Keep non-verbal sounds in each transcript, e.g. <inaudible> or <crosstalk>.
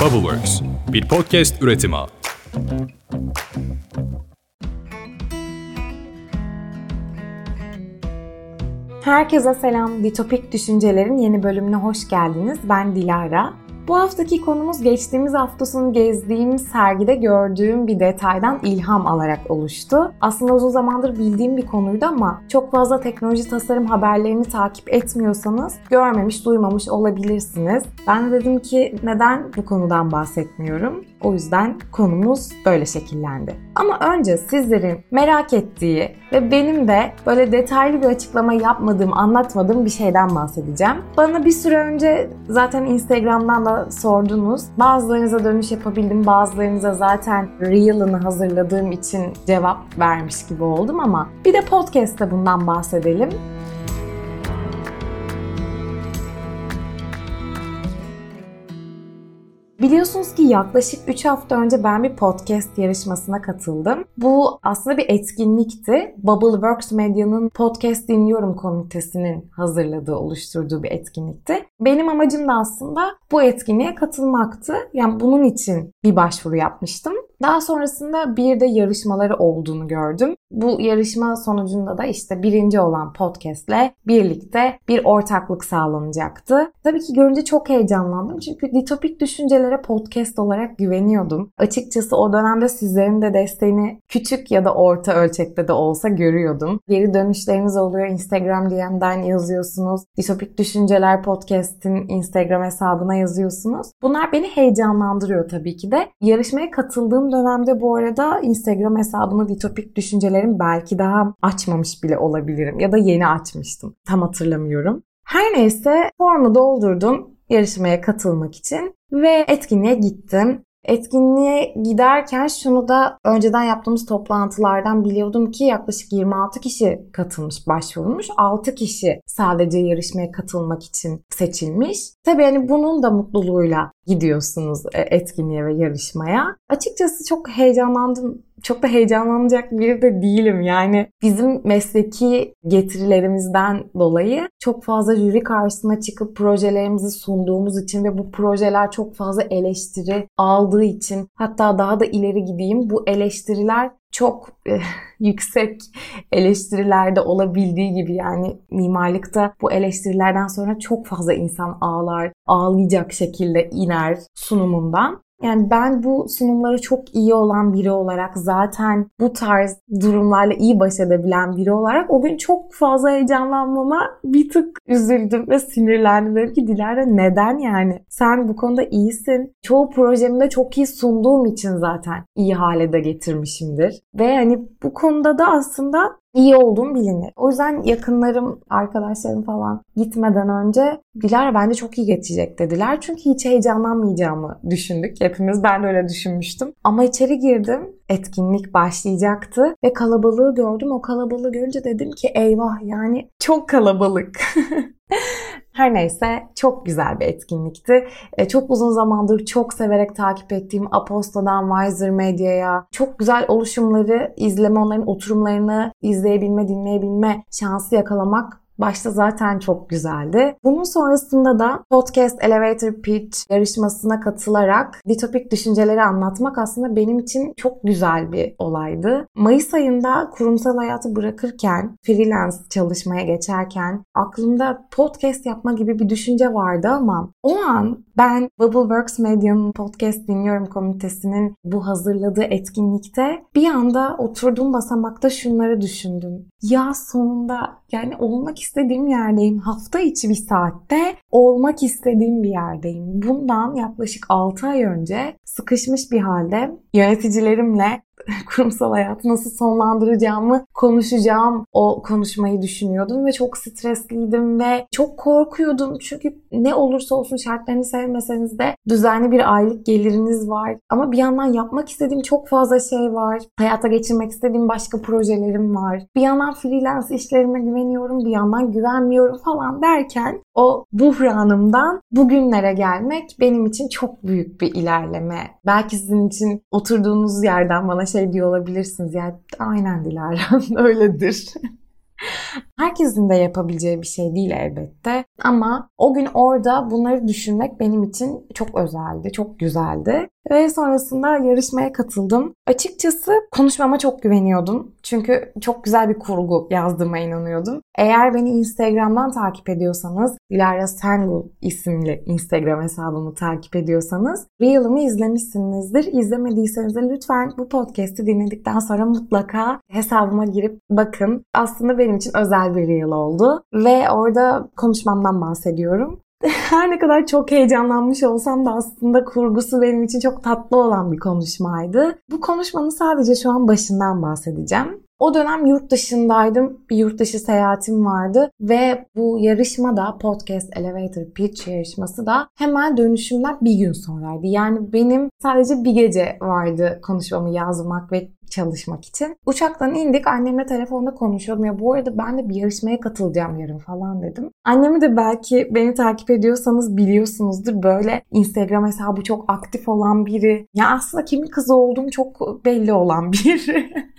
Bubbleworks, bir podcast üretimi. Herkese selam. Ditopik Düşüncelerin yeni bölümüne hoş geldiniz. Ben Dilara. Bu haftaki konumuz geçtiğimiz hafta sonu gezdiğim sergide gördüğüm bir detaydan ilham alarak oluştu. Aslında uzun zamandır bildiğim bir konuydu ama çok fazla teknoloji tasarım haberlerini takip etmiyorsanız görmemiş, duymamış olabilirsiniz. Ben de dedim ki neden bu konudan bahsetmiyorum? O yüzden konumuz böyle şekillendi. Ama önce sizlerin merak ettiği ve benim de böyle detaylı bir açıklama yapmadığım, anlatmadığım bir şeyden bahsedeceğim. Bana bir süre önce zaten Instagram'dan da sordunuz. Bazılarınıza dönüş yapabildim, bazılarınıza zaten Reel'ını hazırladığım için cevap vermiş gibi oldum ama bir de podcast'te bundan bahsedelim. Biliyorsunuz ki yaklaşık 3 hafta önce ben bir podcast yarışmasına katıldım. Bu aslında bir etkinlikti. Bubbleworks Medya'nın Podcast Dinliyorum komitesinin hazırladığı, oluşturduğu bir etkinlikti. Benim amacım da aslında bu etkinliğe katılmaktı. Yani bunun için bir başvuru yapmıştım. Daha sonrasında bir de yarışmaları olduğunu gördüm. Bu yarışma sonucunda da işte birinci olan podcastle birlikte bir ortaklık sağlanacaktı. Tabii ki görünce çok heyecanlandım çünkü ditopik düşüncelere podcast olarak güveniyordum. Açıkçası o dönemde sizlerin de desteğini küçük ya da orta ölçekte de olsa görüyordum. Geri dönüşleriniz oluyor. Instagram DM'den yazıyorsunuz. Ditopik Düşünceler Podcast'in Instagram hesabına yazıyorsunuz. Bunlar beni heyecanlandırıyor tabii ki de. Yarışmaya katıldığım dönemde bu arada Instagram hesabını ditopik düşüncelerim belki daha açmamış bile olabilirim ya da yeni açmıştım. Tam hatırlamıyorum. Her neyse formu doldurdum yarışmaya katılmak için ve etkinliğe gittim. Etkinliğe giderken şunu da önceden yaptığımız toplantılardan biliyordum ki yaklaşık 26 kişi katılmış, başvurmuş. 6 kişi sadece yarışmaya katılmak için seçilmiş. Tabii hani bunun da mutluluğuyla gidiyorsunuz e, etkinliğe ve yarışmaya. Açıkçası çok heyecanlandım çok da heyecanlanacak biri de değilim. Yani bizim mesleki getirilerimizden dolayı çok fazla jüri karşısına çıkıp projelerimizi sunduğumuz için ve bu projeler çok fazla eleştiri aldığı için hatta daha da ileri gideyim bu eleştiriler çok e, <laughs> yüksek eleştirilerde olabildiği gibi yani mimarlıkta bu eleştirilerden sonra çok fazla insan ağlar, ağlayacak şekilde iner sunumundan. Yani ben bu sunumları çok iyi olan biri olarak zaten bu tarz durumlarla iyi baş edebilen biri olarak o gün çok fazla heyecanlanmama bir tık üzüldüm ve sinirlendim. Dedim ki Dilara neden yani? Sen bu konuda iyisin. Çoğu projemde çok iyi sunduğum için zaten iyi hale de getirmişimdir. Ve hani bu konuda da aslında iyi olduğum bilinir. O yüzden yakınlarım, arkadaşlarım falan gitmeden önce Dilara bence çok iyi geçecek dediler. Çünkü hiç heyecanlanmayacağımı düşündük. Hepimiz ben de öyle düşünmüştüm. Ama içeri girdim. Etkinlik başlayacaktı ve kalabalığı gördüm. O kalabalığı görünce dedim ki eyvah yani çok kalabalık. <laughs> Her neyse çok güzel bir etkinlikti. E, çok uzun zamandır çok severek takip ettiğim Aposta'dan Wiser Medya'ya çok güzel oluşumları izleme, onların oturumlarını izleyebilme, dinleyebilme şansı yakalamak Başta zaten çok güzeldi. Bunun sonrasında da Podcast Elevator Pitch yarışmasına katılarak ditopik düşünceleri anlatmak aslında benim için çok güzel bir olaydı. Mayıs ayında kurumsal hayatı bırakırken, freelance çalışmaya geçerken aklımda podcast yapma gibi bir düşünce vardı ama o an ben Bubbleworks Media'nın podcast dinliyorum komitesinin bu hazırladığı etkinlikte bir anda oturduğum basamakta şunları düşündüm. Ya sonunda yani olmak istediğim yerdeyim. Hafta içi bir saatte olmak istediğim bir yerdeyim. Bundan yaklaşık 6 ay önce sıkışmış bir halde yöneticilerimle <laughs> kurumsal hayatı nasıl sonlandıracağımı konuşacağım. O konuşmayı düşünüyordum ve çok stresliydim ve çok korkuyordum. Çünkü ne olursa olsun şartlarını sevmeseniz de düzenli bir aylık geliriniz var. Ama bir yandan yapmak istediğim çok fazla şey var. Hayata geçirmek istediğim başka projelerim var. Bir yandan freelance işlerime güveniyorum bir yandan güvenmiyorum falan derken o buhranımdan bugünlere gelmek benim için çok büyük bir ilerleme belki sizin için oturduğunuz yerden bana şey diyor olabilirsiniz. Yani aynen Dilara <laughs> öyledir. Herkesin de yapabileceği bir şey değil elbette. Ama o gün orada bunları düşünmek benim için çok özeldi, çok güzeldi. Ve sonrasında yarışmaya katıldım. Açıkçası konuşmama çok güveniyordum. Çünkü çok güzel bir kurgu yazdığıma inanıyordum. Eğer beni Instagram'dan takip ediyorsanız, Dilara Sengul isimli Instagram hesabımı takip ediyorsanız, Reel'ımı izlemişsinizdir. İzlemediyseniz de lütfen bu podcast'i dinledikten sonra mutlaka hesabıma girip bakın. Aslında benim için özel bir Reel oldu. Ve orada konuşmamdan bahsediyorum. <laughs> Her ne kadar çok heyecanlanmış olsam da aslında kurgusu benim için çok tatlı olan bir konuşmaydı. Bu konuşmanın sadece şu an başından bahsedeceğim. O dönem yurt dışındaydım. Bir yurt dışı seyahatim vardı ve bu yarışma da Podcast Elevator Pitch yarışması da hemen dönüşümden bir gün sonraydı. Yani benim sadece bir gece vardı konuşmamı yazmak ve çalışmak için. Uçaktan indik annemle telefonda konuşuyordum. Ya bu arada ben de bir yarışmaya katılacağım yarın falan dedim. Annemi de belki beni takip ediyorsanız biliyorsunuzdur. Böyle Instagram hesabı çok aktif olan biri. Ya aslında kimin kızı olduğum çok belli olan biri. <laughs>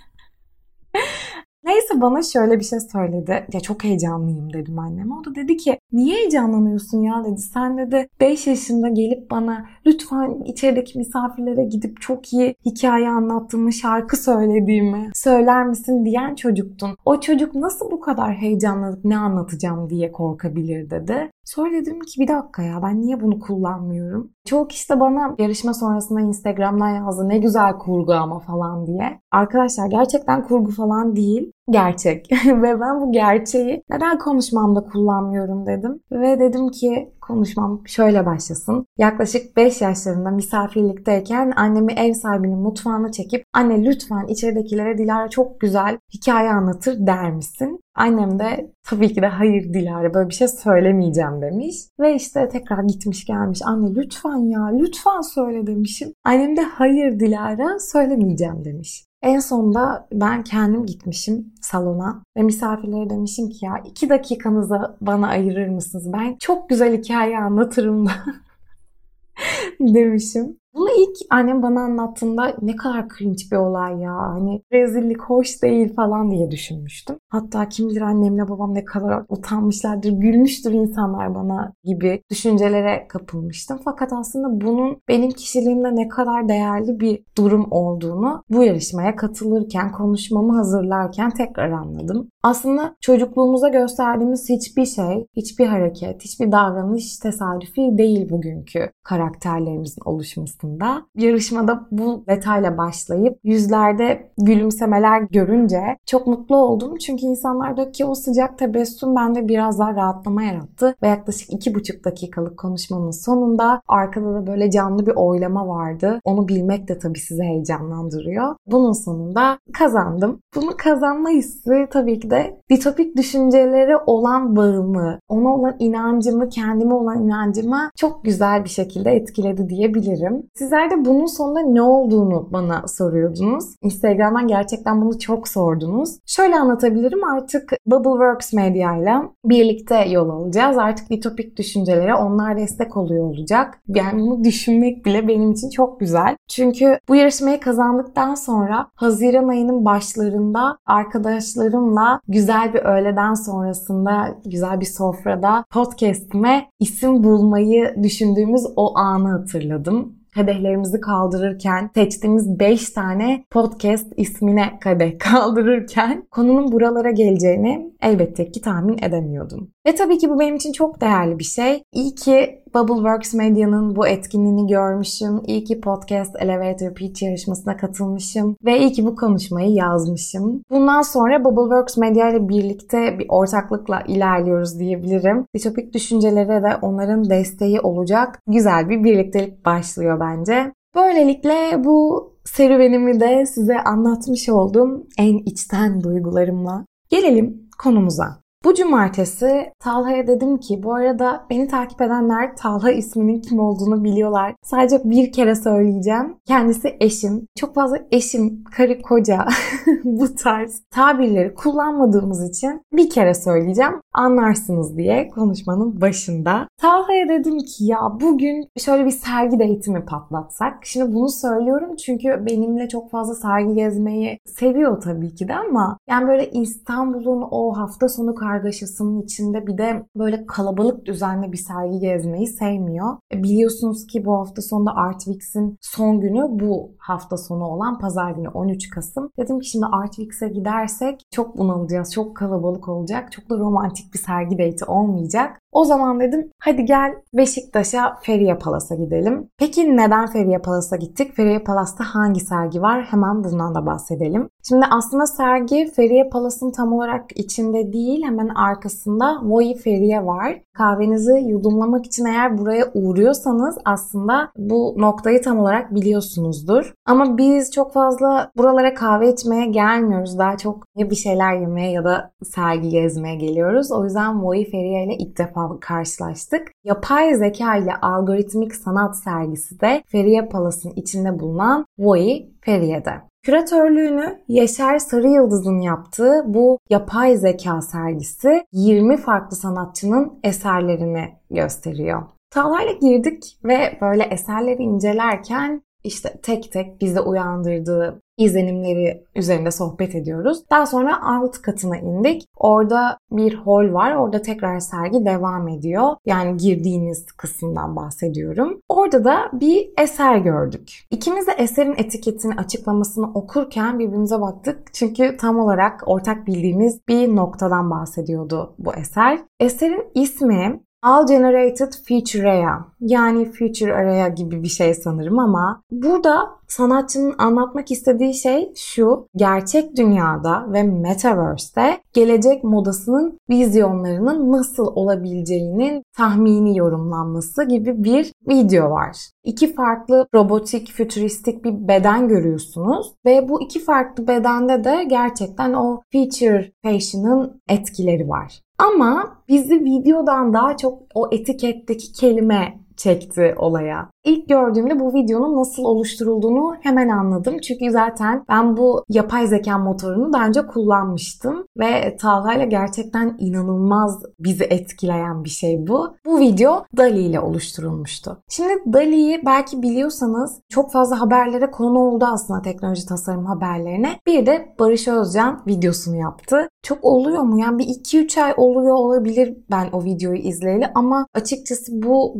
Neyse bana şöyle bir şey söyledi. Ya çok heyecanlıyım dedim anneme. O da dedi ki niye heyecanlanıyorsun ya dedi. Sen dedi 5 yaşında gelip bana lütfen içerideki misafirlere gidip çok iyi hikaye anlattığımı, şarkı söylediğimi söyler misin diyen çocuktun. O çocuk nasıl bu kadar heyecanlanıp ne anlatacağım diye korkabilir dedi. Sonra dedim ki bir dakika ya ben niye bunu kullanmıyorum? Çoğu kişi de bana yarışma sonrasında Instagram'dan yazdı ne güzel kurgu ama falan diye. Arkadaşlar gerçekten kurgu falan değil. Gerçek. <laughs> Ve ben bu gerçeği neden konuşmamda kullanmıyorum dedim. Ve dedim ki konuşmam şöyle başlasın. Yaklaşık 5 yaşlarında misafirlikteyken annemi ev sahibinin mutfağına çekip anne lütfen içeridekilere Dilara çok güzel hikaye anlatır der misin? Annem de tabii ki de hayır Dilara böyle bir şey söylemeyeceğim demiş. Ve işte tekrar gitmiş gelmiş anne lütfen ya lütfen söyle demişim. Annem de hayır Dilara söylemeyeceğim demiş. En sonunda ben kendim gitmişim salona ve misafirlere demişim ki ya iki dakikanızı bana ayırır mısınız? Ben çok güzel hikaye anlatırım da <laughs> demişim. İlk annem bana anlattığında ne kadar cringe bir olay ya. Hani rezillik hoş değil falan diye düşünmüştüm. Hatta kim bilir annemle babam ne kadar utanmışlardır, gülmüştür insanlar bana gibi düşüncelere kapılmıştım. Fakat aslında bunun benim kişiliğimde ne kadar değerli bir durum olduğunu bu yarışmaya katılırken, konuşmamı hazırlarken tekrar anladım. Aslında çocukluğumuza gösterdiğimiz hiçbir şey, hiçbir hareket, hiçbir davranış tesadüfi değil bugünkü karakterlerimizin oluşmasında. Yarışmada bu detayla başlayıp yüzlerde gülümsemeler görünce çok mutlu oldum. Çünkü insanlardaki o sıcak tebessüm bende biraz daha rahatlama yarattı. Ve yaklaşık iki buçuk dakikalık konuşmamın sonunda arkada da böyle canlı bir oylama vardı. Onu bilmek de tabii sizi heyecanlandırıyor. Bunun sonunda kazandım. Bunu kazanma hissi tabii ki de ditopik düşüncelere olan bağımı, ona olan inancımı, kendime olan inancımı çok güzel bir şekilde etkiledi diyebilirim. Sizler de bunun sonunda ne olduğunu bana soruyordunuz. Instagram'dan gerçekten bunu çok sordunuz. Şöyle anlatabilirim artık Bubbleworks Media ile birlikte yol alacağız. Artık ditopik düşüncelere onlar destek oluyor olacak. Yani bunu düşünmek bile benim için çok güzel. Çünkü bu yarışmayı kazandıktan sonra Haziran ayının başlarında arkadaşlarımla güzel bir öğleden sonrasında güzel bir sofrada podcast'ime isim bulmayı düşündüğümüz o anı hatırladım kadehlerimizi kaldırırken seçtiğimiz 5 tane podcast ismine kadeh <laughs> kaldırırken konunun buralara geleceğini elbette ki tahmin edemiyordum. Ve tabii ki bu benim için çok değerli bir şey. İyi ki Bubbleworks Medya'nın bu etkinliğini görmüşüm. İyi ki Podcast Elevator Pitch yarışmasına katılmışım. Ve iyi ki bu konuşmayı yazmışım. Bundan sonra Bubbleworks Medya ile birlikte bir ortaklıkla ilerliyoruz diyebilirim. Ditopik düşüncelere de onların desteği olacak güzel bir birliktelik başlıyor bence. Böylelikle bu serüvenimi de size anlatmış oldum en içten duygularımla. Gelelim konumuza. Bu cumartesi Talha'ya dedim ki bu arada beni takip edenler Talha isminin kim olduğunu biliyorlar. Sadece bir kere söyleyeceğim. Kendisi eşim. Çok fazla eşim, karı, koca <laughs> bu tarz tabirleri kullanmadığımız için bir kere söyleyeceğim. Anlarsınız diye konuşmanın başında. Talha'ya dedim ki ya bugün şöyle bir sergi eğitimi patlatsak. Şimdi bunu söylüyorum çünkü benimle çok fazla sergi gezmeyi seviyor tabii ki de ama yani böyle İstanbul'un o hafta sonu kargaşasının içinde bir de böyle kalabalık düzenli bir sergi gezmeyi sevmiyor. E, biliyorsunuz ki bu hafta sonunda Artwix'in son günü bu hafta sonu olan pazar günü 13 Kasım. Dedim ki şimdi Artwix'e gidersek çok bunalacağız, çok kalabalık olacak, çok da romantik bir sergi date'i olmayacak. O zaman dedim hadi gel Beşiktaş'a Feriye Palas'a gidelim. Peki neden Feriye Palas'a gittik? Feriye Palas'ta hangi sergi var? Hemen bundan da bahsedelim. Şimdi aslında sergi Feriye Palas'ın tam olarak içinde değil hemen arkasında Voi Feriye var. Kahvenizi yudumlamak için eğer buraya uğruyorsanız aslında bu noktayı tam olarak biliyorsunuzdur. Ama biz çok fazla buralara kahve içmeye gelmiyoruz. Daha çok ya bir şeyler yemeye ya da sergi gezmeye geliyoruz. O yüzden Voi Feriye ile ilk defa karşılaştık. Yapay zeka ile algoritmik sanat sergisi de Feriye Palas'ın içinde bulunan Voi Feriye'de. Küratörlüğünü Yaşar Sarı Yıldız'ın yaptığı bu yapay zeka sergisi 20 farklı sanatçının eserlerini gösteriyor. Talha'yla girdik ve böyle eserleri incelerken işte tek tek bizi uyandırdığı izlenimleri üzerinde sohbet ediyoruz. Daha sonra alt katına indik. Orada bir hol var. Orada tekrar sergi devam ediyor. Yani girdiğiniz kısımdan bahsediyorum. Orada da bir eser gördük. İkimiz de eserin etiketini, açıklamasını okurken birbirimize baktık. Çünkü tam olarak ortak bildiğimiz bir noktadan bahsediyordu bu eser. Eserin ismi All Generated Future Area yani Future Area gibi bir şey sanırım ama burada sanatçının anlatmak istediği şey şu. Gerçek dünyada ve Metaverse'te gelecek modasının vizyonlarının nasıl olabileceğinin tahmini yorumlanması gibi bir video var. İki farklı robotik, fütüristik bir beden görüyorsunuz ve bu iki farklı bedende de gerçekten o feature fashion'ın etkileri var. Ama bizi videodan daha çok o etiketteki kelime çekti olaya. İlk gördüğümde bu videonun nasıl oluşturulduğunu hemen anladım. Çünkü zaten ben bu yapay zeka motorunu daha önce kullanmıştım. Ve Talha gerçekten inanılmaz bizi etkileyen bir şey bu. Bu video DALI ile oluşturulmuştu. Şimdi DALI'yi belki biliyorsanız çok fazla haberlere konu oldu aslında teknoloji tasarım haberlerine. Bir de Barış Özcan videosunu yaptı. Çok oluyor mu? Yani bir 2-3 ay oluyor olabilir ben o videoyu izleyeli ama açıkçası bu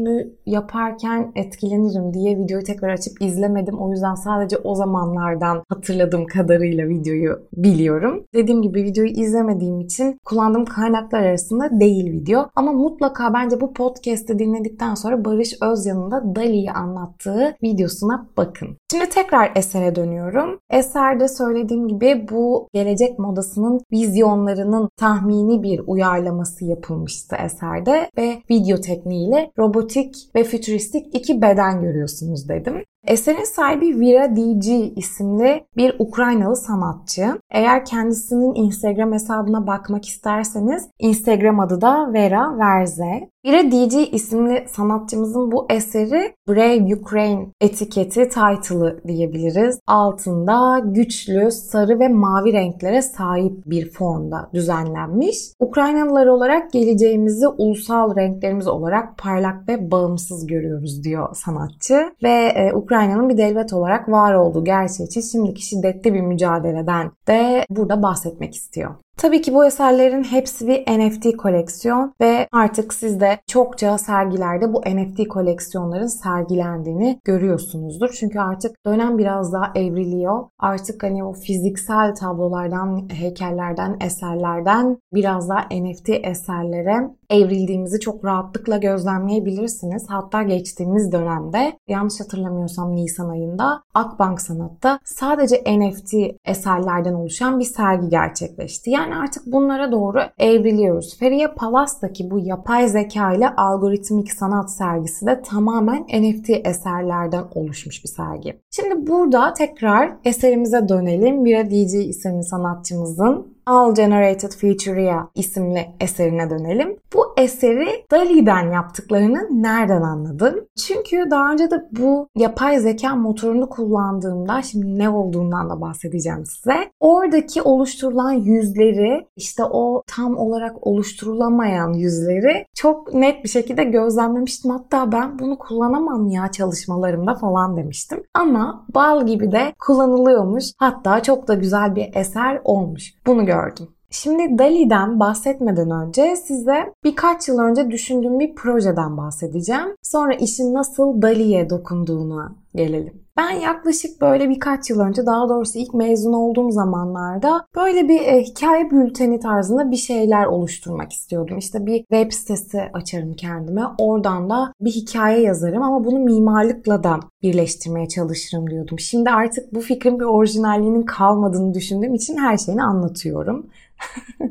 bölümü yaparken etkilenirim diye videoyu tekrar açıp izlemedim. O yüzden sadece o zamanlardan hatırladığım kadarıyla videoyu biliyorum. Dediğim gibi videoyu izlemediğim için kullandığım kaynaklar arasında değil video. Ama mutlaka bence bu podcast'i dinledikten sonra Barış Özyan'ın da Dali'yi anlattığı videosuna bakın. Şimdi tekrar esere dönüyorum. Eserde söylediğim gibi bu gelecek modasının vizyonlarının tahmini bir uyarlaması yapılmıştı eserde ve video tekniğiyle robotik ve fütüristik iki beden görüyorsunuz dedim. Eserin sahibi Vira DG isimli bir Ukraynalı sanatçı. Eğer kendisinin Instagram hesabına bakmak isterseniz Instagram adı da Vera Verze. Vira DG isimli sanatçımızın bu eseri Brave Ukraine etiketi title'ı diyebiliriz. Altında güçlü sarı ve mavi renklere sahip bir formda düzenlenmiş. Ukraynalılar olarak geleceğimizi ulusal renklerimiz olarak parlak ve bağımsız görüyoruz diyor sanatçı. Ve e, Ukrayna'nın bir devlet olarak var olduğu gerçeği için şimdiki şiddetli bir mücadeleden de burada bahsetmek istiyor. Tabii ki bu eserlerin hepsi bir NFT koleksiyon ve artık siz de çokça sergilerde bu NFT koleksiyonların sergilendiğini görüyorsunuzdur. Çünkü artık dönem biraz daha evriliyor. Artık hani o fiziksel tablolardan, heykellerden, eserlerden biraz daha NFT eserlere evrildiğimizi çok rahatlıkla gözlemleyebilirsiniz. Hatta geçtiğimiz dönemde yanlış hatırlamıyorsam Nisan ayında Akbank Sanat'ta sadece NFT eserlerden oluşan bir sergi gerçekleşti. Yani artık bunlara doğru evriliyoruz. Feriye Palas'taki bu yapay zeka ile algoritmik sanat sergisi de tamamen NFT eserlerden oluşmuş bir sergi. Şimdi burada tekrar eserimize dönelim. Bira DJ isimli sanatçımızın All Generated Futuria isimli eserine dönelim. Bu eseri DALI-'den yaptıklarını nereden anladım? Çünkü daha önce de bu yapay zeka motorunu kullandığımda şimdi ne olduğundan da bahsedeceğim size. Oradaki oluşturulan yüzleri işte o tam olarak oluşturulamayan yüzleri çok net bir şekilde gözlemlemiştim. Hatta ben bunu kullanamam ya çalışmalarımda falan demiştim. Ama bal gibi de kullanılıyormuş. Hatta çok da güzel bir eser olmuş. Bunu gördüm. Şimdi Dali'den bahsetmeden önce size birkaç yıl önce düşündüğüm bir projeden bahsedeceğim. Sonra işin nasıl Dali'ye dokunduğunu gelelim. Ben yaklaşık böyle birkaç yıl önce daha doğrusu ilk mezun olduğum zamanlarda böyle bir e, hikaye bülteni tarzında bir şeyler oluşturmak istiyordum. İşte bir web sitesi açarım kendime. Oradan da bir hikaye yazarım ama bunu mimarlıkla da birleştirmeye çalışırım diyordum. Şimdi artık bu fikrin bir orijinalliğinin kalmadığını düşündüğüm için her şeyini anlatıyorum. <laughs>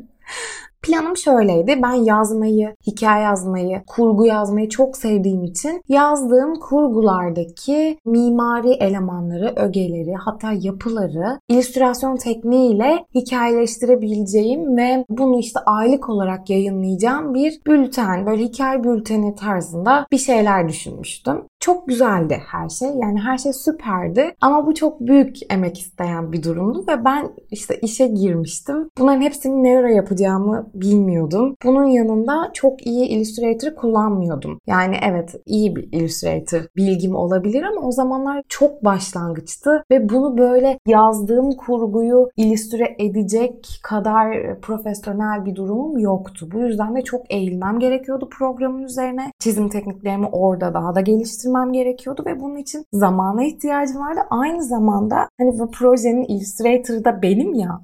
Planım şöyleydi. Ben yazmayı, hikaye yazmayı, kurgu yazmayı çok sevdiğim için yazdığım kurgulardaki mimari elemanları, ögeleri, hatta yapıları illüstrasyon tekniğiyle hikayeleştirebileceğim ve bunu işte aylık olarak yayınlayacağım bir bülten, böyle hikaye bülteni tarzında bir şeyler düşünmüştüm. Çok güzeldi her şey. Yani her şey süperdi. Ama bu çok büyük emek isteyen bir durumdu ve ben işte işe girmiştim. Bunların hepsini ne ara yapacağımı bilmiyordum. Bunun yanında çok iyi Illustrator kullanmıyordum. Yani evet iyi bir Illustrator bilgim olabilir ama o zamanlar çok başlangıçtı ve bunu böyle yazdığım kurguyu illüstre edecek kadar profesyonel bir durumum yoktu. Bu yüzden de çok eğilmem gerekiyordu programın üzerine. Çizim tekniklerimi orada daha da geliştirmem gerekiyordu ve bunun için zamana ihtiyacım vardı. Aynı zamanda hani bu projenin Illustrator'ı da benim ya.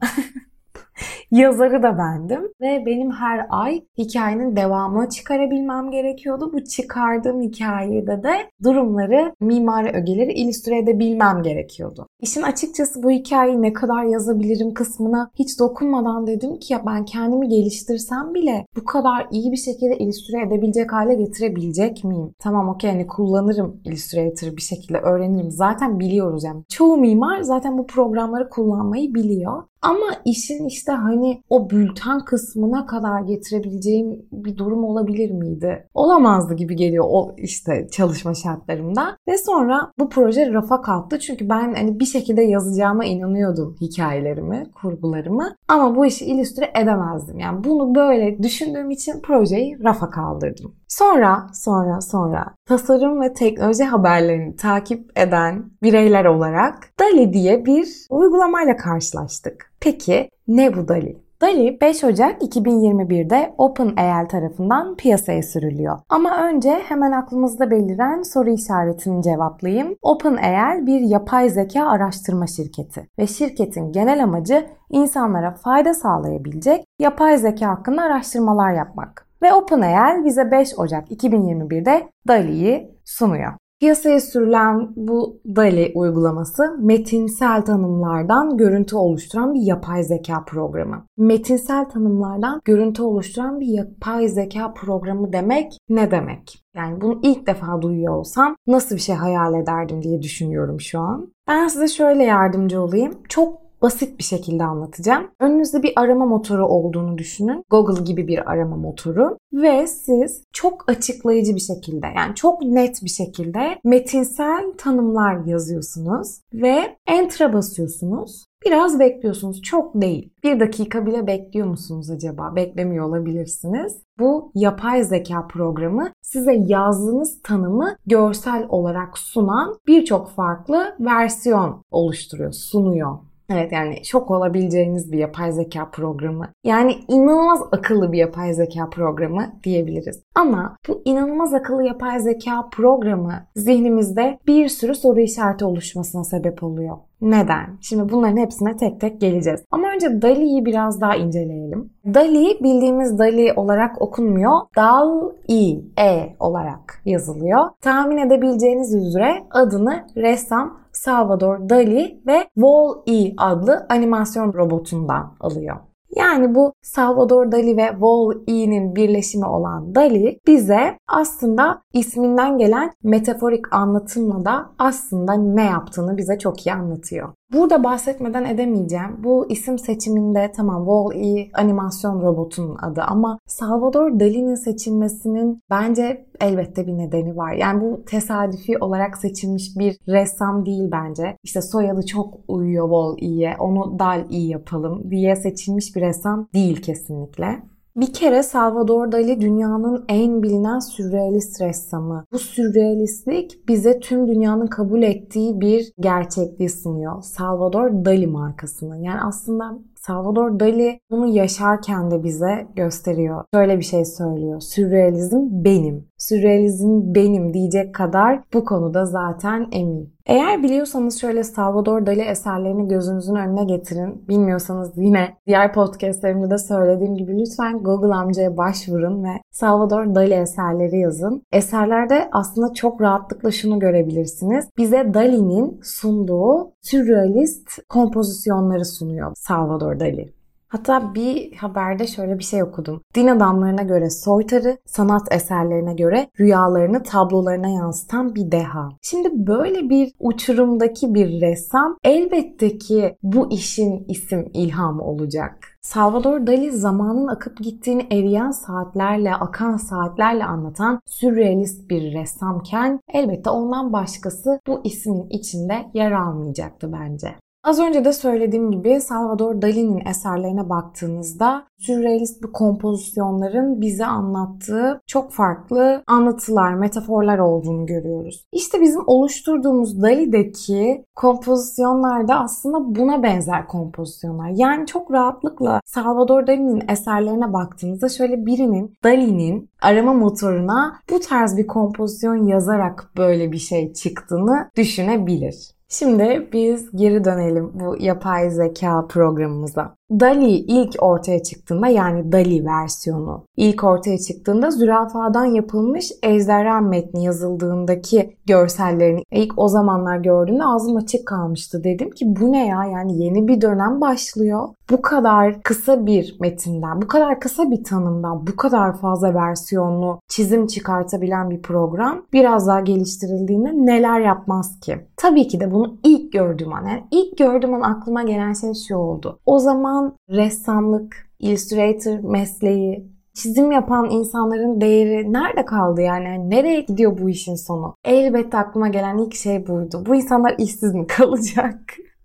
<laughs> Yazarı da bendim ve benim her ay hikayenin devamını çıkarabilmem gerekiyordu. Bu çıkardığım hikayede de durumları, mimari ögeleri illüstre edebilmem gerekiyordu. İşin açıkçası bu hikayeyi ne kadar yazabilirim kısmına hiç dokunmadan dedim ki ya ben kendimi geliştirsem bile bu kadar iyi bir şekilde illüstre edebilecek hale getirebilecek miyim? Tamam okey hani kullanırım Illustrator'ı bir şekilde öğrenirim. Zaten biliyoruz yani. Çoğu mimar zaten bu programları kullanmayı biliyor. Ama işin işte hani o bülten kısmına kadar getirebileceğim bir durum olabilir miydi? Olamazdı gibi geliyor o işte çalışma şartlarımda. Ve sonra bu proje rafa kalktı. Çünkü ben hani bir şekilde yazacağıma inanıyordum hikayelerimi, kurgularımı. Ama bu işi illüstre edemezdim. Yani bunu böyle düşündüğüm için projeyi rafa kaldırdım. Sonra, sonra, sonra tasarım ve teknoloji haberlerini takip eden bireyler olarak DALI diye bir uygulamayla karşılaştık. Peki ne bu DALI? DALI 5 Ocak 2021'de OpenAI tarafından piyasaya sürülüyor. Ama önce hemen aklımızda beliren soru işaretini cevaplayayım. OpenAI bir yapay zeka araştırma şirketi ve şirketin genel amacı insanlara fayda sağlayabilecek yapay zeka hakkında araştırmalar yapmak. Ve OpenAI bize 5 Ocak 2021'de DALI'yi sunuyor. Piyasaya sürülen bu DALI uygulaması metinsel tanımlardan görüntü oluşturan bir yapay zeka programı. Metinsel tanımlardan görüntü oluşturan bir yapay zeka programı demek ne demek? Yani bunu ilk defa duyuyor olsam nasıl bir şey hayal ederdim diye düşünüyorum şu an. Ben size şöyle yardımcı olayım. Çok basit bir şekilde anlatacağım. Önünüzde bir arama motoru olduğunu düşünün. Google gibi bir arama motoru ve siz çok açıklayıcı bir şekilde yani çok net bir şekilde metinsel tanımlar yazıyorsunuz ve enter'a basıyorsunuz. Biraz bekliyorsunuz. Çok değil. Bir dakika bile bekliyor musunuz acaba? Beklemiyor olabilirsiniz. Bu yapay zeka programı size yazdığınız tanımı görsel olarak sunan birçok farklı versiyon oluşturuyor, sunuyor. Evet yani şok olabileceğiniz bir yapay zeka programı. Yani inanılmaz akıllı bir yapay zeka programı diyebiliriz. Ama bu inanılmaz akıllı yapay zeka programı zihnimizde bir sürü soru işareti oluşmasına sebep oluyor. Neden? Şimdi bunların hepsine tek tek geleceğiz. Ama önce DALI'yi biraz daha inceleyelim. DALI bildiğimiz DALI olarak okunmuyor. DAL-I, E olarak yazılıyor. Tahmin edebileceğiniz üzere adını ressam Salvador Dali ve Wall-E adlı animasyon robotundan alıyor. Yani bu Salvador Dali ve Wall-E'nin birleşimi olan Dali bize aslında isminden gelen metaforik anlatımla da aslında ne yaptığını bize çok iyi anlatıyor. Burada bahsetmeden edemeyeceğim. Bu isim seçiminde tamam Wall-E animasyon robotunun adı ama Salvador Dali'nin seçilmesinin bence elbette bir nedeni var. Yani bu tesadüfi olarak seçilmiş bir ressam değil bence. İşte soyadı çok uyuyor Wall-E'ye, onu Dal-E yapalım diye seçilmiş bir ressam değil kesinlikle. Bir kere Salvador Dali dünyanın en bilinen sürrealist ressamı. Bu sürrealistlik bize tüm dünyanın kabul ettiği bir gerçekliği sunuyor. Salvador Dali markasını. Yani aslında Salvador Dali bunu yaşarken de bize gösteriyor. Şöyle bir şey söylüyor. Sürrealizm benim. Sürrealizm benim diyecek kadar bu konuda zaten emin. Eğer biliyorsanız şöyle Salvador Dali eserlerini gözünüzün önüne getirin. Bilmiyorsanız yine diğer podcastlerimde de söylediğim gibi lütfen Google amcaya başvurun ve Salvador Dali eserleri yazın. Eserlerde aslında çok rahatlıkla şunu görebilirsiniz. Bize Dali'nin sunduğu sürrealist kompozisyonları sunuyor Salvador Dali. Hatta bir haberde şöyle bir şey okudum. Din adamlarına göre soytarı, sanat eserlerine göre rüyalarını tablolarına yansıtan bir deha. Şimdi böyle bir uçurumdaki bir ressam elbette ki bu işin isim ilhamı olacak. Salvador Dali zamanın akıp gittiğini eriyen saatlerle, akan saatlerle anlatan sürrealist bir ressamken elbette ondan başkası bu ismin içinde yer almayacaktı bence. Az önce de söylediğim gibi Salvador Dali'nin eserlerine baktığınızda sürrealist bir kompozisyonların bize anlattığı çok farklı anlatılar, metaforlar olduğunu görüyoruz. İşte bizim oluşturduğumuz Dali'deki kompozisyonlar da aslında buna benzer kompozisyonlar. Yani çok rahatlıkla Salvador Dali'nin eserlerine baktığınızda şöyle birinin Dali'nin arama motoruna bu tarz bir kompozisyon yazarak böyle bir şey çıktığını düşünebilir. Şimdi biz geri dönelim bu yapay zeka programımıza. DALI ilk ortaya çıktığında yani DALI versiyonu ilk ortaya çıktığında zürafadan yapılmış ejderha metni yazıldığındaki görsellerini ilk o zamanlar gördüğümde ağzım açık kalmıştı. Dedim ki bu ne ya yani yeni bir dönem başlıyor. Bu kadar kısa bir metinden, bu kadar kısa bir tanımdan, bu kadar fazla versiyonlu çizim çıkartabilen bir program biraz daha geliştirildiğinde neler yapmaz ki? Tabii ki de bunu ilk gördüğüm an, yani ilk gördüğüm an aklıma gelen şey şu oldu. O zaman ressamlık, illustrator mesleği, çizim yapan insanların değeri nerede kaldı yani? Nereye gidiyor bu işin sonu? Elbette aklıma gelen ilk şey buydu. Bu insanlar işsiz mi kalacak? <laughs>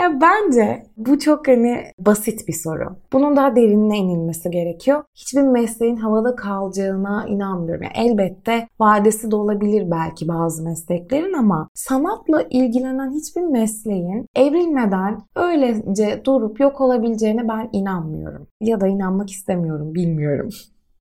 Ya bence bu çok hani basit bir soru. Bunun daha derinine inilmesi gerekiyor. Hiçbir mesleğin havada kalacağına inanmıyorum. Yani elbette vadesi de olabilir belki bazı mesleklerin ama sanatla ilgilenen hiçbir mesleğin evrilmeden öylece durup yok olabileceğine ben inanmıyorum. Ya da inanmak istemiyorum, bilmiyorum.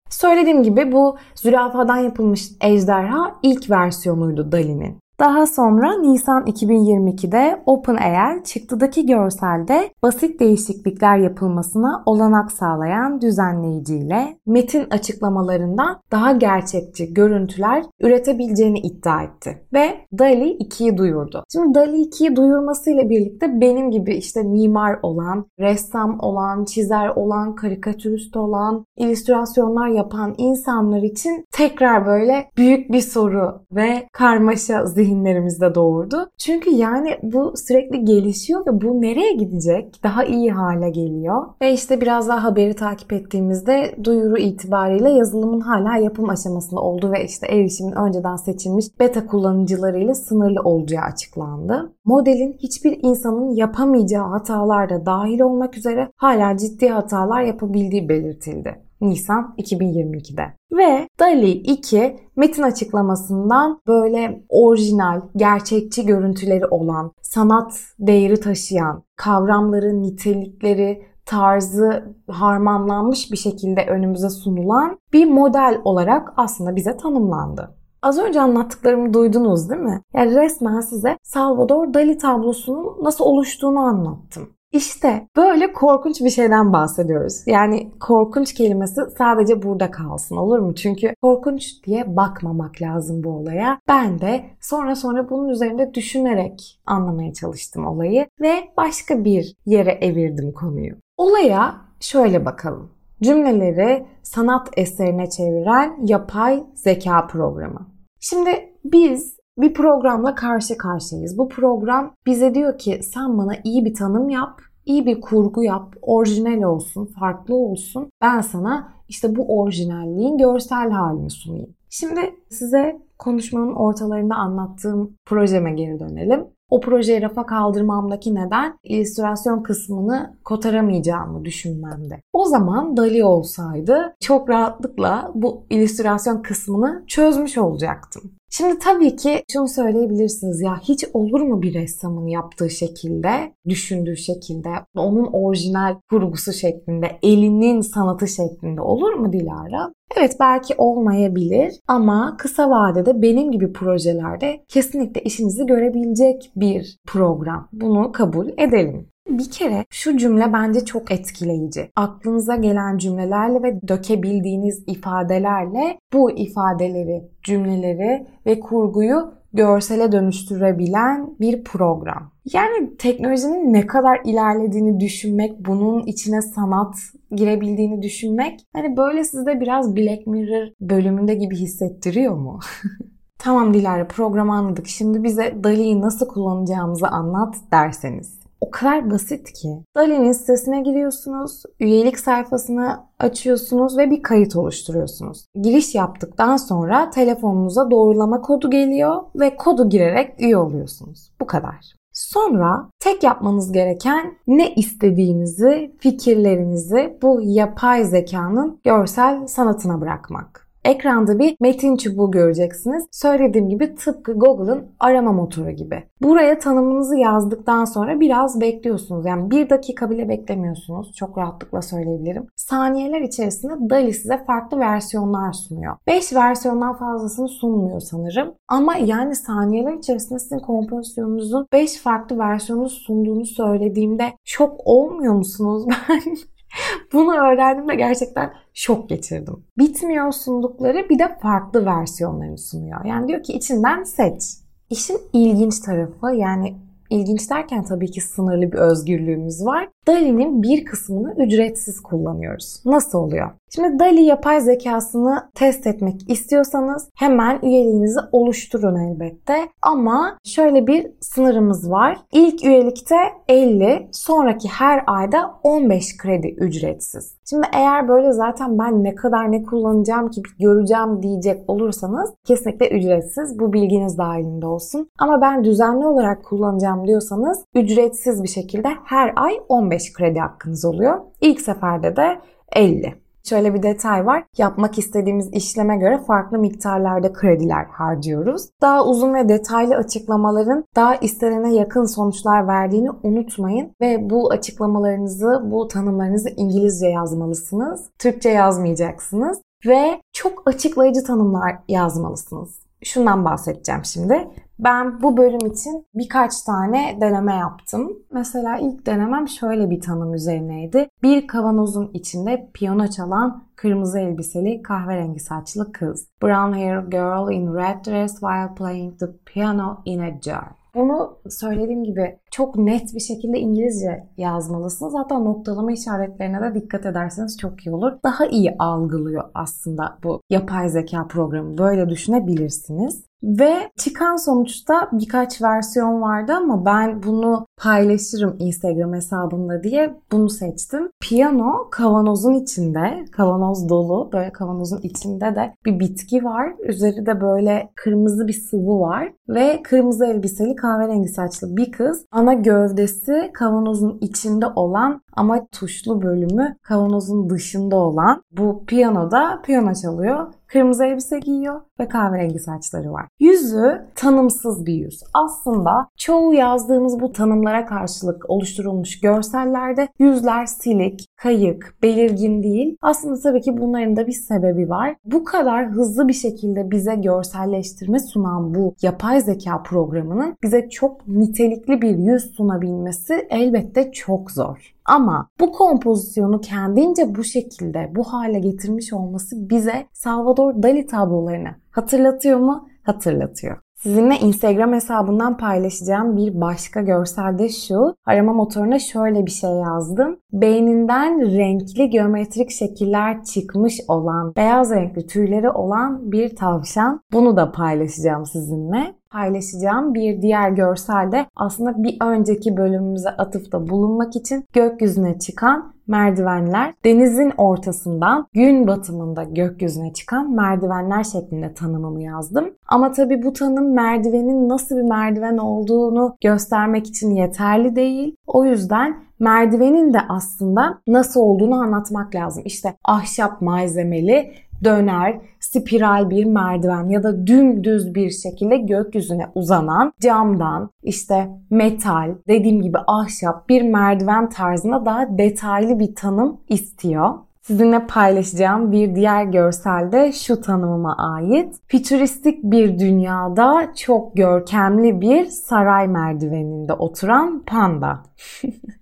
Söylediğim gibi bu zürafadan yapılmış ejderha ilk versiyonuydu Dali'nin. Daha sonra Nisan 2022'de OpenAI çıktıdaki görselde basit değişiklikler yapılmasına olanak sağlayan düzenleyiciyle metin açıklamalarından daha gerçekçi görüntüler üretebileceğini iddia etti. Ve DALI 2'yi duyurdu. Şimdi DALI 2'yi duyurmasıyla birlikte benim gibi işte mimar olan, ressam olan, çizer olan, karikatürist olan, illüstrasyonlar yapan insanlar için tekrar böyle büyük bir soru ve karmaşa zihin zihinlerimizde doğurdu. Çünkü yani bu sürekli gelişiyor ve bu nereye gidecek? Daha iyi hale geliyor. Ve işte biraz daha haberi takip ettiğimizde duyuru itibariyle yazılımın hala yapım aşamasında olduğu ve işte erişimin önceden seçilmiş beta kullanıcılarıyla sınırlı olacağı açıklandı. Modelin hiçbir insanın yapamayacağı hatalar da dahil olmak üzere hala ciddi hatalar yapabildiği belirtildi. Nisan 2022'de. Ve DALI 2 metin açıklamasından böyle orijinal, gerçekçi görüntüleri olan, sanat değeri taşıyan, kavramları, nitelikleri, tarzı harmanlanmış bir şekilde önümüze sunulan bir model olarak aslında bize tanımlandı. Az önce anlattıklarımı duydunuz değil mi? Yani resmen size Salvador Dali tablosunun nasıl oluştuğunu anlattım. İşte böyle korkunç bir şeyden bahsediyoruz. Yani korkunç kelimesi sadece burada kalsın olur mu? Çünkü korkunç diye bakmamak lazım bu olaya. Ben de sonra sonra bunun üzerinde düşünerek anlamaya çalıştım olayı ve başka bir yere evirdim konuyu. Olaya şöyle bakalım. Cümleleri sanat eserine çeviren yapay zeka programı. Şimdi biz Bir programla karşı karşıyayız. Bu program bize diyor ki sen bana iyi bir tanım yap, iyi bir kurgu yap, orijinal olsun, farklı olsun. Ben sana işte bu orijinalliğin görsel halini sunayım. Şimdi size konuşmanın ortalarında anlattığım projeme geri dönelim. O projeyi rafa kaldırmamdaki neden illüstrasyon kısmını kotaramayacağımı düşünmemde. O zaman Dali olsaydı çok rahatlıkla bu illüstrasyon kısmını çözmüş olacaktım. Şimdi tabii ki şunu söyleyebilirsiniz ya hiç olur mu bir ressamın yaptığı şekilde, düşündüğü şekilde, onun orijinal kurgusu şeklinde, elinin sanatı şeklinde olur mu Dilara? Evet belki olmayabilir ama kısa vadede benim gibi projelerde kesinlikle işinizi görebilecek bir program. Bunu kabul edelim. Bir kere şu cümle bence çok etkileyici. Aklınıza gelen cümlelerle ve dökebildiğiniz ifadelerle bu ifadeleri, cümleleri ve kurguyu görsele dönüştürebilen bir program. Yani teknolojinin ne kadar ilerlediğini düşünmek, bunun içine sanat girebildiğini düşünmek hani böyle size biraz Black Mirror bölümünde gibi hissettiriyor mu? <laughs> tamam Dilara programı anladık. Şimdi bize DALI'yi nasıl kullanacağımızı anlat derseniz. O kadar basit ki. Dali'nin sitesine giriyorsunuz, üyelik sayfasını açıyorsunuz ve bir kayıt oluşturuyorsunuz. Giriş yaptıktan sonra telefonunuza doğrulama kodu geliyor ve kodu girerek üye oluyorsunuz. Bu kadar. Sonra tek yapmanız gereken ne istediğinizi, fikirlerinizi bu yapay zekanın görsel sanatına bırakmak. Ekranda bir metin çubuğu göreceksiniz. Söylediğim gibi tıpkı Google'ın arama motoru gibi. Buraya tanımınızı yazdıktan sonra biraz bekliyorsunuz. Yani bir dakika bile beklemiyorsunuz. Çok rahatlıkla söyleyebilirim. Saniyeler içerisinde DALI size farklı versiyonlar sunuyor. 5 versiyondan fazlasını sunmuyor sanırım. Ama yani saniyeler içerisinde sizin kompozisyonunuzun 5 farklı versiyonu sunduğunu söylediğimde şok olmuyor musunuz? <laughs> Ben <laughs> bunu öğrendiğimde gerçekten şok geçirdim. Bitmiyor sundukları bir de farklı versiyonlarını sunuyor. Yani diyor ki içinden seç. İşin ilginç tarafı yani ilginç derken tabii ki sınırlı bir özgürlüğümüz var. DALI'nin bir kısmını ücretsiz kullanıyoruz. Nasıl oluyor? Şimdi DALI yapay zekasını test etmek istiyorsanız hemen üyeliğinizi oluşturun elbette. Ama şöyle bir sınırımız var. İlk üyelikte 50, sonraki her ayda 15 kredi ücretsiz. Şimdi eğer böyle zaten ben ne kadar ne kullanacağım ki göreceğim diyecek olursanız kesinlikle ücretsiz. Bu bilginiz dahilinde olsun. Ama ben düzenli olarak kullanacağım diyorsanız ücretsiz bir şekilde her ay 15 kredi hakkınız oluyor. İlk seferde de 50. Şöyle bir detay var. Yapmak istediğimiz işleme göre farklı miktarlarda krediler harcıyoruz. Daha uzun ve detaylı açıklamaların daha istenene yakın sonuçlar verdiğini unutmayın ve bu açıklamalarınızı, bu tanımlarınızı İngilizce yazmalısınız. Türkçe yazmayacaksınız ve çok açıklayıcı tanımlar yazmalısınız. Şundan bahsedeceğim şimdi. Ben bu bölüm için birkaç tane deneme yaptım. Mesela ilk denemem şöyle bir tanım üzerineydi. Bir kavanozun içinde piyano çalan kırmızı elbiseli kahverengi saçlı kız. Brown hair girl in red dress while playing the piano in a jar. Bunu söylediğim gibi çok net bir şekilde İngilizce yazmalısınız. Hatta noktalama işaretlerine de dikkat ederseniz çok iyi olur. Daha iyi algılıyor aslında bu yapay zeka programı. Böyle düşünebilirsiniz. Ve çıkan sonuçta birkaç versiyon vardı ama ben bunu paylaşırım Instagram hesabımda diye bunu seçtim. Piyano kavanozun içinde, kavanoz dolu böyle kavanozun içinde de bir bitki var. Üzeri de böyle kırmızı bir sıvı var ve kırmızı elbiseli kahverengi saçlı bir kız ana gövdesi kavanozun içinde olan ama tuşlu bölümü kavanozun dışında olan bu piyanoda piyano çalıyor. Kırmızı elbise giyiyor ve kahverengi saçları var. Yüzü tanımsız bir yüz. Aslında çoğu yazdığımız bu tanımlara karşılık oluşturulmuş görsellerde yüzler silik, kayık, belirgin değil. Aslında tabii ki bunların da bir sebebi var. Bu kadar hızlı bir şekilde bize görselleştirme sunan bu yapay zeka programının bize çok nitelikli bir yüz sunabilmesi elbette çok zor. Ama bu kompozisyonu kendince bu şekilde, bu hale getirmiş olması bize Salvador Dali tablolarını hatırlatıyor mu? Hatırlatıyor. Sizinle Instagram hesabından paylaşacağım bir başka görsel de şu. Arama motoruna şöyle bir şey yazdım. Beyninden renkli geometrik şekiller çıkmış olan, beyaz renkli tüyleri olan bir tavşan. Bunu da paylaşacağım sizinle. Paylaşacağım bir diğer görselde aslında bir önceki bölümümüze atıfta bulunmak için gökyüzüne çıkan merdivenler denizin ortasından gün batımında gökyüzüne çıkan merdivenler şeklinde tanımımı yazdım. Ama tabi bu tanım merdivenin nasıl bir merdiven olduğunu göstermek için yeterli değil. O yüzden merdivenin de aslında nasıl olduğunu anlatmak lazım. İşte ahşap malzemeli döner, spiral bir merdiven ya da dümdüz bir şekilde gökyüzüne uzanan camdan işte metal, dediğim gibi ahşap bir merdiven tarzında daha detaylı bir tanım istiyor. Sizinle paylaşacağım bir diğer görselde şu tanımıma ait. Fütüristik bir dünyada çok görkemli bir saray merdiveninde oturan panda. <laughs>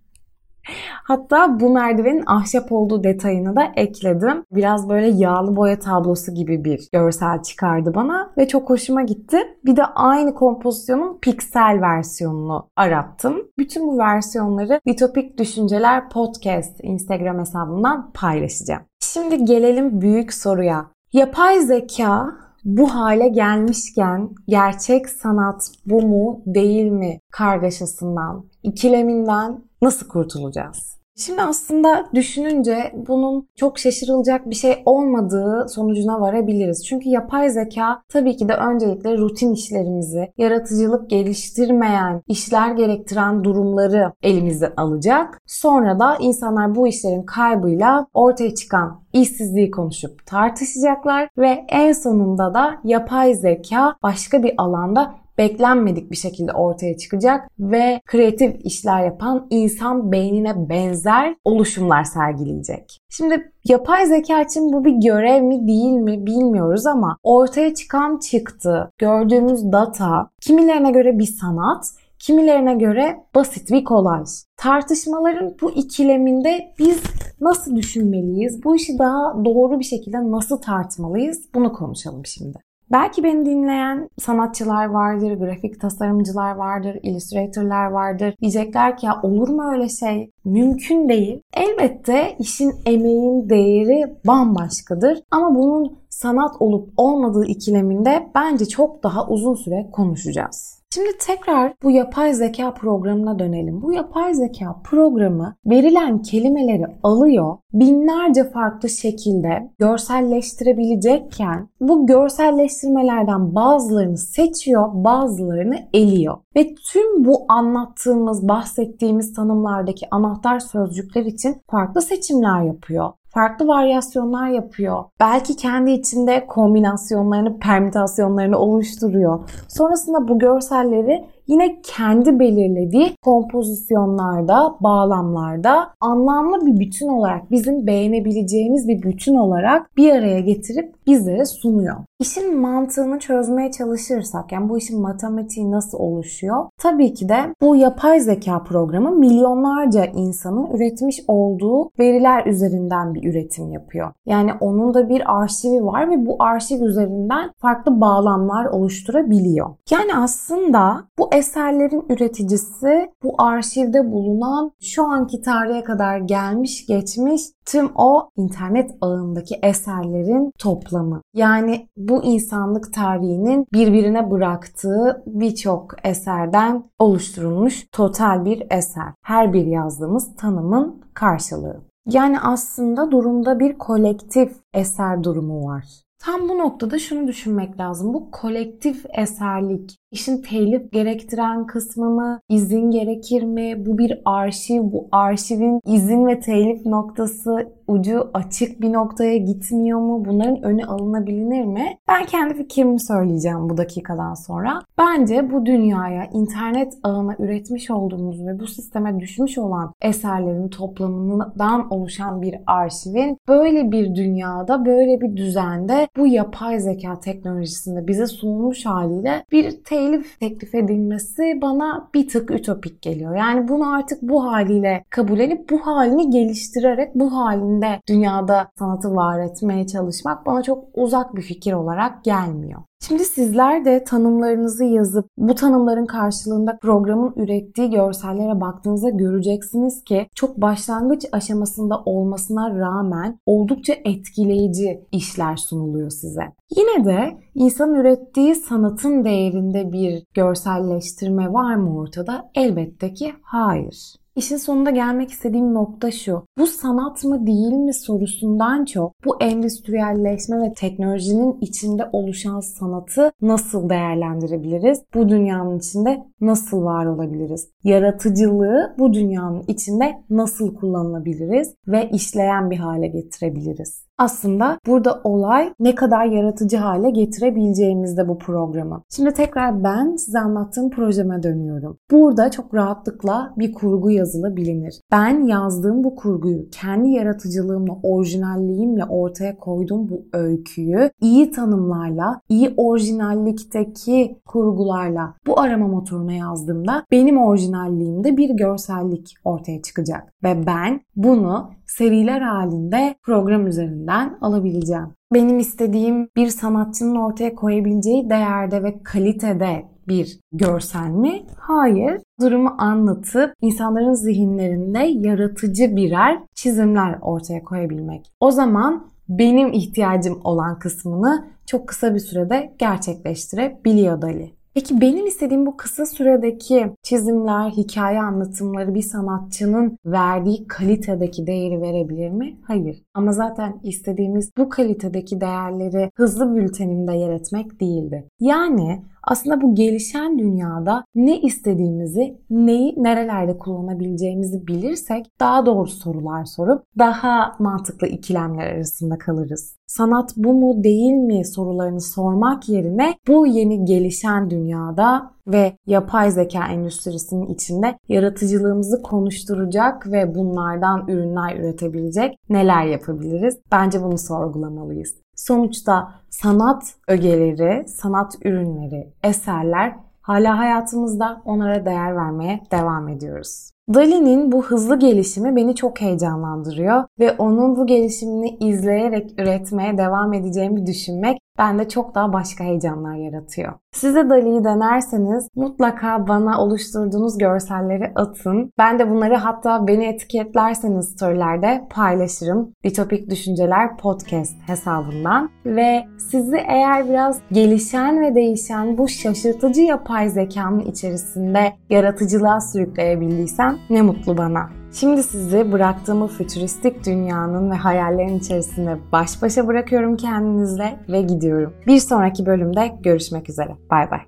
Hatta bu merdivenin ahşap olduğu detayını da ekledim. Biraz böyle yağlı boya tablosu gibi bir görsel çıkardı bana ve çok hoşuma gitti. Bir de aynı kompozisyonun piksel versiyonunu arattım. Bütün bu versiyonları Litopik Düşünceler Podcast Instagram hesabından paylaşacağım. Şimdi gelelim büyük soruya. Yapay zeka bu hale gelmişken gerçek sanat bu mu değil mi kargaşasından, ikileminden nasıl kurtulacağız? Şimdi aslında düşününce bunun çok şaşırılacak bir şey olmadığı sonucuna varabiliriz. Çünkü yapay zeka tabii ki de öncelikle rutin işlerimizi, yaratıcılık geliştirmeyen, işler gerektiren durumları elimizden alacak. Sonra da insanlar bu işlerin kaybıyla ortaya çıkan işsizliği konuşup tartışacaklar ve en sonunda da yapay zeka başka bir alanda beklenmedik bir şekilde ortaya çıkacak ve kreatif işler yapan insan beynine benzer oluşumlar sergileyecek. Şimdi yapay zeka için bu bir görev mi değil mi bilmiyoruz ama ortaya çıkan çıktı, gördüğümüz data kimilerine göre bir sanat, kimilerine göre basit bir kolaj. Tartışmaların bu ikileminde biz nasıl düşünmeliyiz? Bu işi daha doğru bir şekilde nasıl tartmalıyız? Bunu konuşalım şimdi. Belki beni dinleyen sanatçılar vardır, grafik tasarımcılar vardır, illüstratörler vardır. Diyecekler ki ya olur mu öyle şey? Mümkün değil. Elbette işin emeğin değeri bambaşkadır. Ama bunun sanat olup olmadığı ikileminde bence çok daha uzun süre konuşacağız. Şimdi tekrar bu yapay zeka programına dönelim. Bu yapay zeka programı verilen kelimeleri alıyor, binlerce farklı şekilde görselleştirebilecekken bu görselleştirmelerden bazılarını seçiyor, bazılarını eliyor. Ve tüm bu anlattığımız, bahsettiğimiz tanımlardaki anahtar sözcükler için farklı seçimler yapıyor farklı varyasyonlar yapıyor. Belki kendi içinde kombinasyonlarını, permütasyonlarını oluşturuyor. Sonrasında bu görselleri yine kendi belirlediği kompozisyonlarda, bağlamlarda anlamlı bir bütün olarak bizim beğenebileceğimiz bir bütün olarak bir araya getirip bizlere sunuyor. İşin mantığını çözmeye çalışırsak yani bu işin matematiği nasıl oluşuyor? Tabii ki de bu yapay zeka programı milyonlarca insanın üretmiş olduğu veriler üzerinden bir üretim yapıyor. Yani onun da bir arşivi var ve bu arşiv üzerinden farklı bağlamlar oluşturabiliyor. Yani aslında bu eserlerin üreticisi bu arşivde bulunan şu anki tarihe kadar gelmiş geçmiş tüm o internet ağındaki eserlerin toplamı. Yani bu insanlık tarihinin birbirine bıraktığı birçok eserden oluşturulmuş total bir eser. Her bir yazdığımız tanımın karşılığı. Yani aslında durumda bir kolektif eser durumu var. Tam bu noktada şunu düşünmek lazım. Bu kolektif eserlik İşin telif gerektiren kısmı mı? İzin gerekir mi? Bu bir arşiv. Bu arşivin izin ve telif noktası ucu açık bir noktaya gitmiyor mu? Bunların önü alınabilir mi? Ben kendi fikrimi söyleyeceğim bu dakikadan sonra. Bence bu dünyaya internet ağına üretmiş olduğumuz ve bu sisteme düşmüş olan eserlerin toplamından oluşan bir arşivin böyle bir dünyada, böyle bir düzende bu yapay zeka teknolojisinde bize sunulmuş haliyle bir telif telif teklif edilmesi bana bir tık ütopik geliyor. Yani bunu artık bu haliyle kabul edip bu halini geliştirerek bu halinde dünyada sanatı var etmeye çalışmak bana çok uzak bir fikir olarak gelmiyor. Şimdi sizler de tanımlarınızı yazıp bu tanımların karşılığında programın ürettiği görsellere baktığınızda göreceksiniz ki çok başlangıç aşamasında olmasına rağmen oldukça etkileyici işler sunuluyor size. Yine de insan ürettiği sanatın değerinde bir görselleştirme var mı ortada? Elbette ki hayır. İşin sonunda gelmek istediğim nokta şu. Bu sanat mı değil mi sorusundan çok bu endüstriyelleşme ve teknolojinin içinde oluşan sanatı nasıl değerlendirebiliriz? Bu dünyanın içinde nasıl var olabiliriz? Yaratıcılığı bu dünyanın içinde nasıl kullanılabiliriz ve işleyen bir hale getirebiliriz? Aslında burada olay ne kadar yaratıcı hale getirebileceğimizde bu programı. Şimdi tekrar ben size anlattığım projeme dönüyorum. Burada çok rahatlıkla bir kurgu yazılabilir. Ben yazdığım bu kurguyu kendi yaratıcılığımla, orijinalliğimle ortaya koyduğum bu öyküyü iyi tanımlarla, iyi orijinallikteki kurgularla bu arama motoruna yazdığımda benim orijinalliğimde bir görsellik ortaya çıkacak. Ve ben bunu seriler halinde program üzerinden alabileceğim. Benim istediğim bir sanatçının ortaya koyabileceği değerde ve kalitede bir görsel mi? Hayır. Durumu anlatıp insanların zihinlerinde yaratıcı birer çizimler ortaya koyabilmek. O zaman benim ihtiyacım olan kısmını çok kısa bir sürede gerçekleştirebiliyor Dali. Peki benim istediğim bu kısa süredeki çizimler, hikaye anlatımları bir sanatçının verdiği kalitedeki değeri verebilir mi? Hayır. Ama zaten istediğimiz bu kalitedeki değerleri hızlı bültenimde yer etmek değildi. Yani aslında bu gelişen dünyada ne istediğimizi, neyi nerelerde kullanabileceğimizi bilirsek daha doğru sorular sorup daha mantıklı ikilemler arasında kalırız. Sanat bu mu değil mi sorularını sormak yerine bu yeni gelişen dünyada ve yapay zeka endüstrisinin içinde yaratıcılığımızı konuşturacak ve bunlardan ürünler üretebilecek neler yapabiliriz? Bence bunu sorgulamalıyız. Sonuçta sanat ögeleri, sanat ürünleri, eserler hala hayatımızda onlara değer vermeye devam ediyoruz. Dali'nin bu hızlı gelişimi beni çok heyecanlandırıyor ve onun bu gelişimini izleyerek üretmeye devam edeceğimi düşünmek bende çok daha başka heyecanlar yaratıyor. Size Dali'yi denerseniz mutlaka bana oluşturduğunuz görselleri atın. Ben de bunları hatta beni etiketlerseniz storylerde paylaşırım. Bitopik Düşünceler Podcast hesabından. Ve sizi eğer biraz gelişen ve değişen bu şaşırtıcı yapay zekanın içerisinde yaratıcılığa sürükleyebildiysem ne mutlu bana. Şimdi sizi bıraktığım fütüristik dünyanın ve hayallerin içerisinde baş başa bırakıyorum kendinizle ve gidiyorum. Bir sonraki bölümde görüşmek üzere. Bay bay.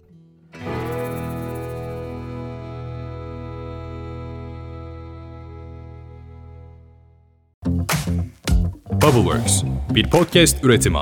Bubbleworks bir podcast üretimi.